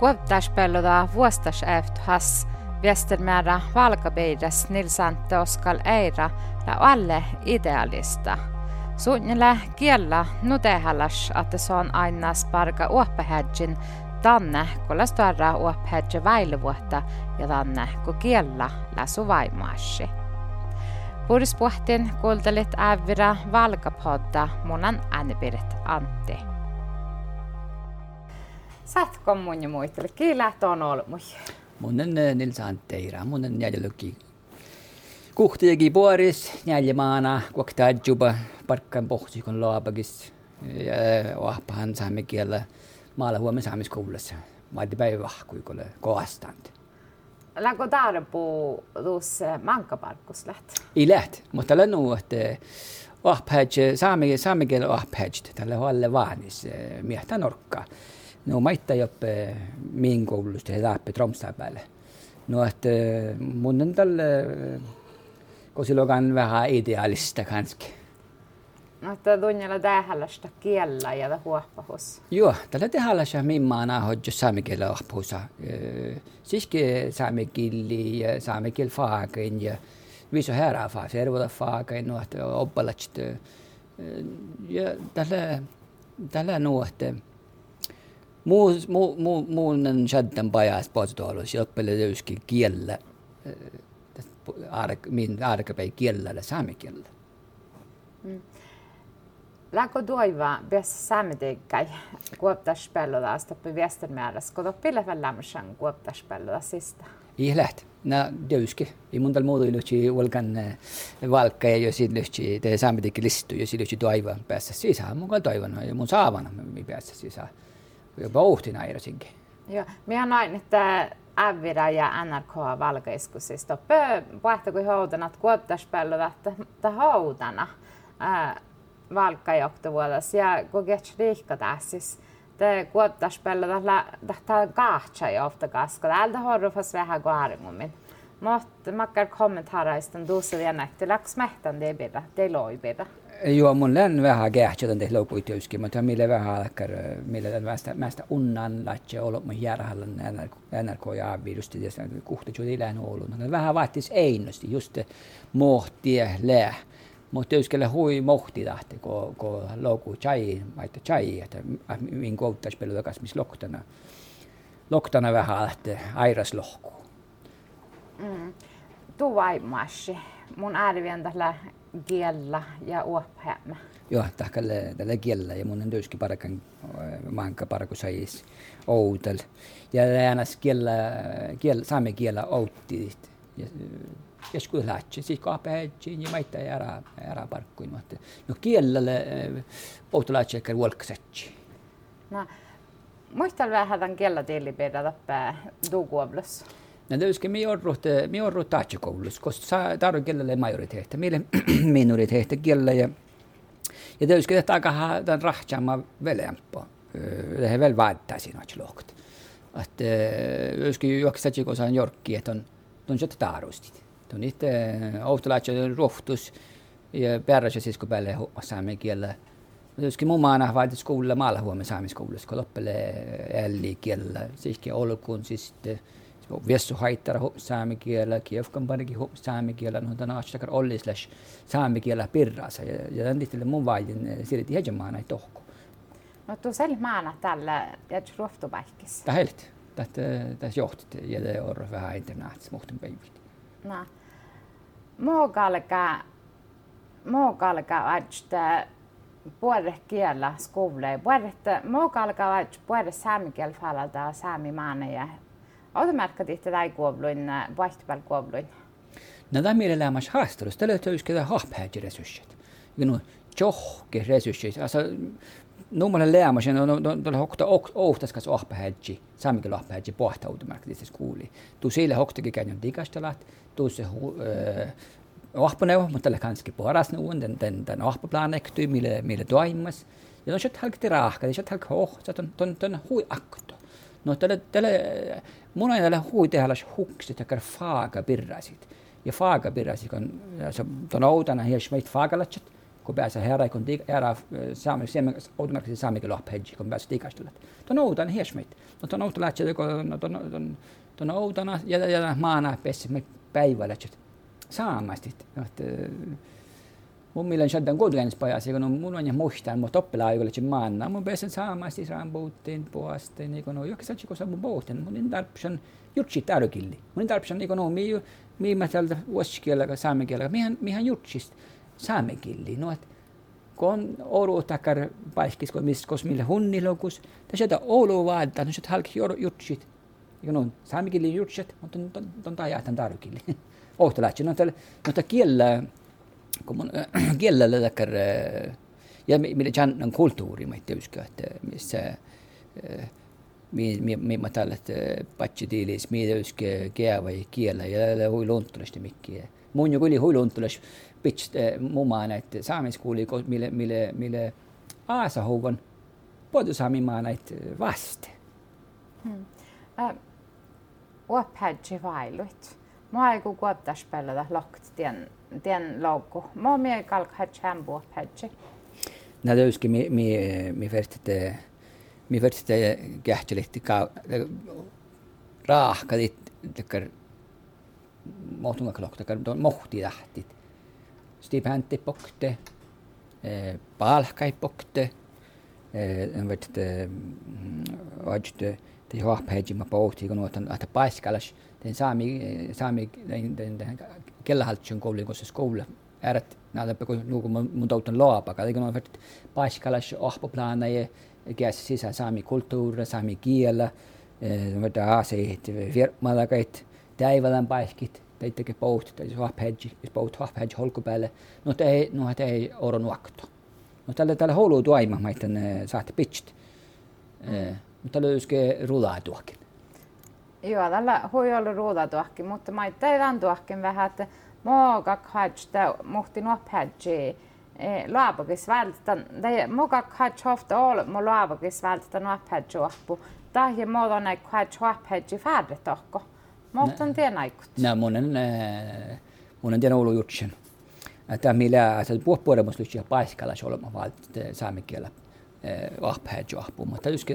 Kuoptaspelloda vuostas has Västermäärä valkapeidas Nilsante Oskal Eira ja alle idealista. Suunnille kiellä nutehallas, että se on aina sparka uoppehädjin tanne, kun lastarra uoppehädjä väilevuotta ja tanne, kun kiellä läsu vaimaasi. Puhdispuhtin kuultelit ävira valkapodda munan äänipirit Antti. Sätkommun ja muisteli. Kiilähtö on ollut mui. Munnen eh, nilsaan teirä. Munnen jäljellöki. Kuhtiakin puoris, jäljemaana, kuoktaadjuba, parkkaan pohtiikon laapakis. Ja eh, vahpahan saamme kielä maalla huomenna saamiskoulussa. Maati päivä vahkuikolle koastant. Länkö tarpu tuossa eh, mankkaparkkus läht? Ei läht, mutta lennu, että vahpäät, saamikin, saamikin vahpäät, tällä huolella vaanis, miehtä norkkaa no ma ei eh, õpi mingisugust edasi Tromsø peale. no et eh, mul endal eh, kosiloga on vähe idealiste kanske. No, että tunnella tähällästä kiellä ja huoppahus. Joo, tällä tähällästä minä nahoittu saame kielä huoppuusa. Siiski saame kieli ja saame kiel faakin ja viiso herää faa, servuta faakin, nuot oppalatsit. Ja tällä, tällä nuotte. Äh, Muu, muu, muu, muun shaddan pajas postuolus, joppele löyski kiellä, min arkapäin kielellä saame kielellä. Mm. Läkö tuoiva päässä saameteikkai kuoptaspelloda stoppi Västermäärässä, kun toppille lämmösen kuoptaspelloda sista? Ei läht. No, deuski. I mun tal muudu ilusti ulkan valkka ja jos ilusti te saameteikki listu, jos ilusti toiva päässä sisään. Mun toivon, ja mun saavana mi päässä sisään. Jopa uhti nairasinkin. Joo, minä näin, että Ävira ja NRK valkeiskusista. Pö, vaihto kuin houtanat kuoptaspelloda, että houtana valkkajohtovuodas ja kokeach riikka tässä. Te kuoptaspelloda tätä kahtsa johta kaska. Täältä horrufas vähän kuaringummin. Mutta makkar kommentaaraistan duussa vielä nähty laks mehtän det bidra, det loi bidra. Joo, mun län vähän kähtsä te lopuiteuski, mutta mille vähän alkar, mille län mästä, mästä unnan latje ollut mun järhallan NRK ja virusti ja kuhti juuri län ollut. Vähän vaattis einosti just mohtie lää. Mutta teuskelle hui mohti tahti, kun ko loku chai, maita chai, että min kouttais pelu takas, missä loktana, loktana vähän lähtee airas lohku. Mm. Tu vaimaasi. Mun arvien tällä kiellä ja uophämmä. Joo, tällä, tällä kiellä ja mun on töyski parakan manka paraku sais outel. Ja äänas kiellä, kiellä, saamme kiellä outti. Ja, joskus lähtsi, siis kaapehätsiin ja maita ja ära, ära parkkuin. No kielelle outolaatsi ehkä vuolkasetsi. No, muistan vähän tämän kiellä tillipiirrä tappaa duukuoblus. No töyski mi orrut, mi orrut taatskoulussa, koska tarvitsen kielelle majoriteetti, meille minoriteetti kielellä ja ja töyski että aika tämän rahtsaamaan velempo. Det är väl värda sina lohkot. Att töyski juoksachi kun saan jorkki, että on on se taarustit. Tuon itse outolaatsi rohtus ja päärässä siis kun päälle saamen kielellä. Myöskin mun maana vaatis kuulla maalla huomenna saamiskoulussa, kun loppele älli kielellä. Siiski olkuun siis Vessu haittara saamen kielellä, Kiefkan parikin saamen kielellä, no tänä astakar ollisläs saamen kielellä pirraasa. Ja, ja tämän tihtille mun vaidin siirti hegemaan näitä tohku. No tu sel maana tällä ja ruoftupäikkis. Tähelt. Tätä tässä johtit ja det on vähän internaats muhtun päivit. No. Muukalka, muukalka että puolelle kielellä skoule. Puolelle, muukalka että puolelle saamikiel falalta saamimaana ja automatka tihtilugu aeglublun vaihtuval kuoblun. Nad amir elämäs haastelussa, tällä hetkellä yksikään hahpäät resurssit. Minun johki resurssit, asa numman lämmas ja no no hokta ohtas kas ohpähäji saamikin ohpähäji pohta automaattisessa kuuli tu sille hoktakin käynyt dikastelat tu se eh, ohpuneu mutta le kanski paras nuun den den den ohpaplanek ty mille mille toimas ja no shit halk tirahka shit halk hoh ton ton ton hui akto noh, talle, talle, mul on jälle huvi teha las hukk, sihuke faagapirrasid ja faagapirrasid on, ta on oodana ja siis meid faagalatsed, kui pääse ära, kui on ära saame, seame, oodamärkis saame küll appi, kui pääse tiigastele. ta on oodana ja siis meid, no ta on oodana, ta on, ta on, ta on oodana ja, ja maana pääse meid päeva lätsed, saamast, et noh, et äh, mielestä on kuitenkin pajasi, kun mun on ja muistaa, mutta oppilaajuudelle, että maana. Mun pääsen saamasti saan puhuttiin puolesta, niin kun on jokin sellainen, kun saan puhuttiin. Mun niin tarpeen jutsi tärkilli. Mun tarpeen niin kun on, mi, mi mä täältä vuosikielellä, saamekielellä, mihän, mihän jutsista saamekilli. No, että kun on Oulu takar paiskis, kun missä kos millä hunnilokus, tässä on Oulu vaadita, no se halki jutsit. Ja no, saamekilli jutsit, mutta on, on tajahtan tarkilli. Ohtalaatsi, no tällä, no kui jälle lõdakar ja mille tšan on kultuuri, ma ei tea ükski, et äh, mis see, äh, mi, mi, mi ma tahan, et äh, patsi tiilis, mi ei tea ükski kea või keele ja jälle huiluntulasti mingi. mun ju küll huiluntulas, pits, mu maana, et saamiskuuli, mille, mille, mille aasa hoovan, podu saami maana, et vast hmm.. Äh, Uapäädži vaelut. Ma ei kuulnud, että tästä pelata lokt tiennyt. Tien loukku. Mä oon mie kalk hädji hän uophädji. Nää töyski mi, mi, mi vertite, mi vertite kähtelitti ka, raahkadit, tekkar mohtungaklok, tekkar mohti tähtit stipendti pokte, palkai pokte, vet vajte te hoapheji ma pohti kun otan että paiskalas den saami saami den den kella häält siin kooli, kus siis kool ääret nähdab, kui nagu mu taut on loab, aga tegelikult on võetud paskalas ahpu plaane ja kes siis saami kultuur, saami keel, võtta eh, aaseid, firmadagaid, täivalan paskid, ta ei tegi poht, ta ei saa ahpedži, siis poht ahpedži holgu peale, noh, ta ei, noh, ta ei orun vaktu. noh, talle, talle hoolu toimub, ma ütlen, eh, saate pitšt. Eh, talle ükski rula ei tohi. Joo, tällä hui ollut ruuda tuokin, mutta mä teidän tuokin vähän, että moogak hajta muhti nuop-hedge laapakis vältän, tai moogak hajta hofta ol, laapakis vältän nuop-hedge oppu. Tähän muodon ei hajta nuop-hedge färre tohko. Måten tien aikut. Nää monen, monen tien ollut jutsen. Tämä millä se puhupuolemus lyhtsä paiskalla solma vaan saamen kielellä vahpäät johtuu. Mutta yski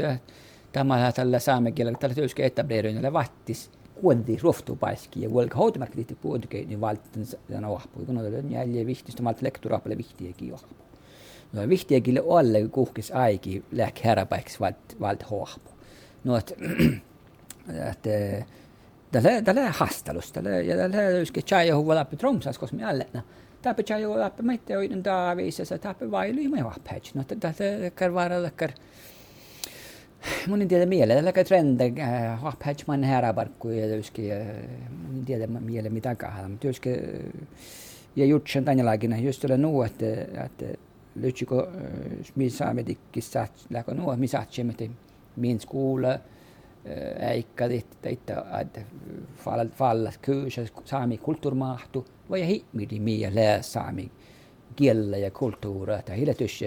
tämä tällä saamen kielellä, tällä tyyskä etableeröinnillä vattis kuondi rohtupaiski ja kuolka houtumarkkiti puhutukin, niin valtin sen ohpu, kun on jäljellä vihtistä, mä lekturaapalle vihtiäkin ohpu. No vihtiäkin olle kuhkis aiki läk häräpäiksi valt, valt ohpu. No, että et, eh, tällä tällä hastalus, tällä ja tällä yske chaja huwa läpi tromsas, koska me alle, täpä chaja läpi, mä ei ole taaviisessa, täpä vailu, mä ei vahpäin. No, tällä kervaralla kervaralla mun indiedem miele, läga trende happäts äh, ah, man här abarku ja töyski äh, mun indiedem miele mitä kahdam. Töyski ja jutsen tanjalagina just ole nuu, että et, löytsikö äh, mi saamme tikkis saat läga nuu, mi saatsemme te min skola äikka tehtä itta att fallas fallas kös saami kulturmahtu vai hi midi miele saami. Kielellä ja kulttuuria, että hiletys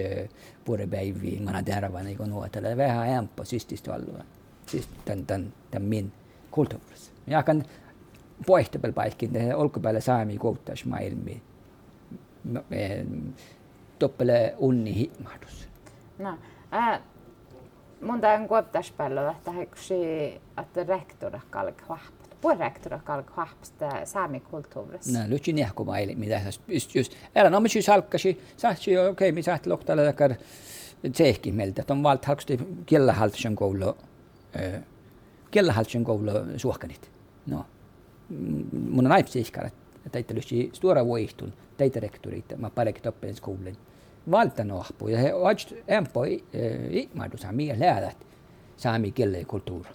puorepäiviin mana terva niin kuin nuota, vähän ämpä sististä valua, siis tämän, tämän, tämän min kulttuurissa. Ja kan poihtapel paikin, että olkapäällä saami kouttais maailmi, toppele unni himahdus. No, äh, mun tämän kuoptaspello, että heksi, että rektora kalk purjekturkal kahpsta eh, saami kulttuurissa. No, lytsin jahku maili, mitä just, just. Älä no, missä salkkasi, sahtsi, okei, okay, missä sahti lohtalla takar tsehki meiltä, on valt halksti kiellä haltsen koulu, kiellä haltsen koulu suohkanit. No, mun on aipsi ihkarat, teitä lytsi suora voihtun, teitä rektorit, mä parekin toppelin koulun. Valta nohpu, ja he oivat empo ikmaidus, mikä lähdät saami kiellä kulttuuri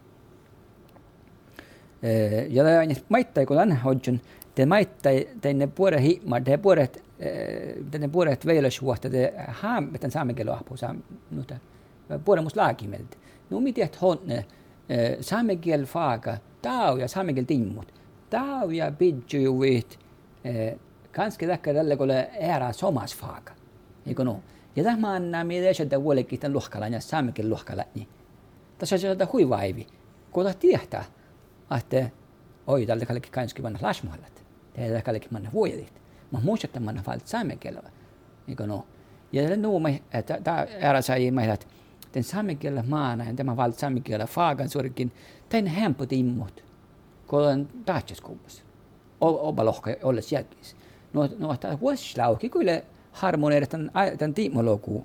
jag lär en maittai kun anna hodjon. Den maittai tänne puolet himmar, det puolet, e, tänne puolet veilashuosta, det haamme tämän saamenkielohpu, nuta, puolet musta laakimed. Nu miten honne, e, saamenkiel faaka, tau ja saamenkiel timmut. Tau ja pidju juvit, e, kanske täkkä tälle kuule ära somas faaka. Eikö no? Ja tämä anna meidän esittää huolekin tämän luhkalan ja saamenkiel luhkalan. Tässä on se huivaivi, kun tiedät, että oi, tällä kallekin kanski vanha lasmuhallat. Tällä kallekin manna vuodelit. Mä muistan, että manna valt saamikin. Eikö no? Ja det nuuma, että tämä ära sai meillä, että den samikielä maana, ja tämä valt samikielä faagan suurikin, tein hemput immut, kun olen tahtseskuupassa. Oba lohka olles jälkis. No, no, tämä vuosilauki kyllä harmoneida tämän, tämän tiimolokuun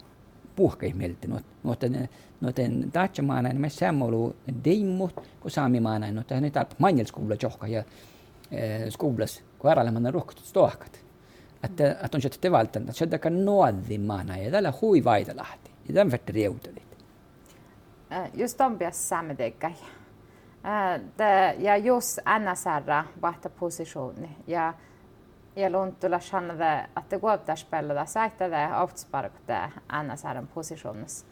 puhka ihmisiltä. Noiden, noiden tahtsomainen, me sammalu deimut, kun saamimainen, noiden ne tarvitsee manjelskuulla johka ja eh, skolas, kun äärellä rohkut stohkat. Että, että on sieltä valtanut, sieltä kan nuodhi maana ja tällä hui vaita lähti. Ja tämän vettä riutelit. Eh, just on pias saameteikkai. Eh, ja jos NSR vaihtaa positioni ja Jalontulashanade att det går upp där spelade säktade avtsparkte annars är en positions.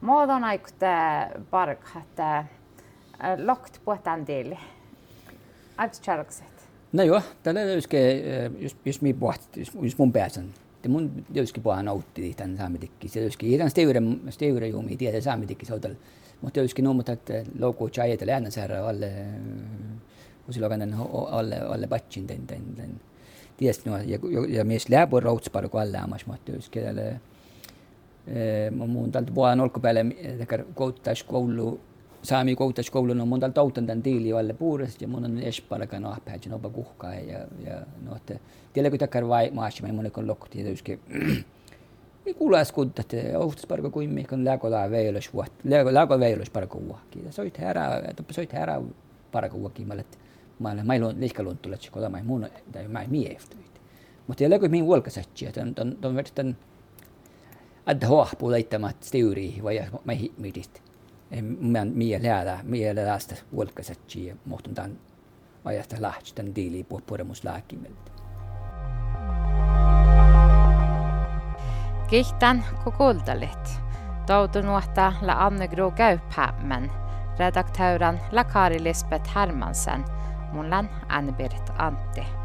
Mådan aikte bark hatte lagt på ett andel. Avtsarkset. No joo, tällä löyske, jos, jos minä pohti, jos, jos mun pääsen, että mun löyske pohan autti tämän saamitikki. Se löyske, ei tämän steuren, steuren juumi, tiedä saamitikki, se on mutta löyske nuomuta, että louku chai, että läänä saada alle, kun silloin alle, alle patsin tämän, tämän, tämän Tiest nu, ja, ja mi eest läbu raudsparu kallamas, ma ütlen, kellele eh, ma muun talt poe nolku peale, eh, kohtas koolu, saami kohtas koolu, no muun talt auton tämän tiili alle puurest ja mun on espalaga nahpäät, no kuhkaa ja, ja no, että tiedä kun takkar vai maassa, mä monikon lokti ja täyskin. Ja kuulas kuttat, ohtas parko kuin mihkon läkolaa veilös vuotta, läkolaa veilös parko vuokki. Soit herää, toppa soit herää parko vuokki, mä olet mä on liikalun tulla kun mä mun tai mä mieftyit mutta kun min vuolkasatsi että on on verran adda hoahpu laittamat stiuri vai mä mitistä men mielellä, mielelästä vuolkasetsi ja muhtun tämän ajasta lähti tämän diiliin puhumus lääkimeltä. Kihtän kukultalit. Toutu nuotta la Anne Gro Gauphammen, redaktören la Kari Lisbeth Hermansen, mun Anne-Britt Antti.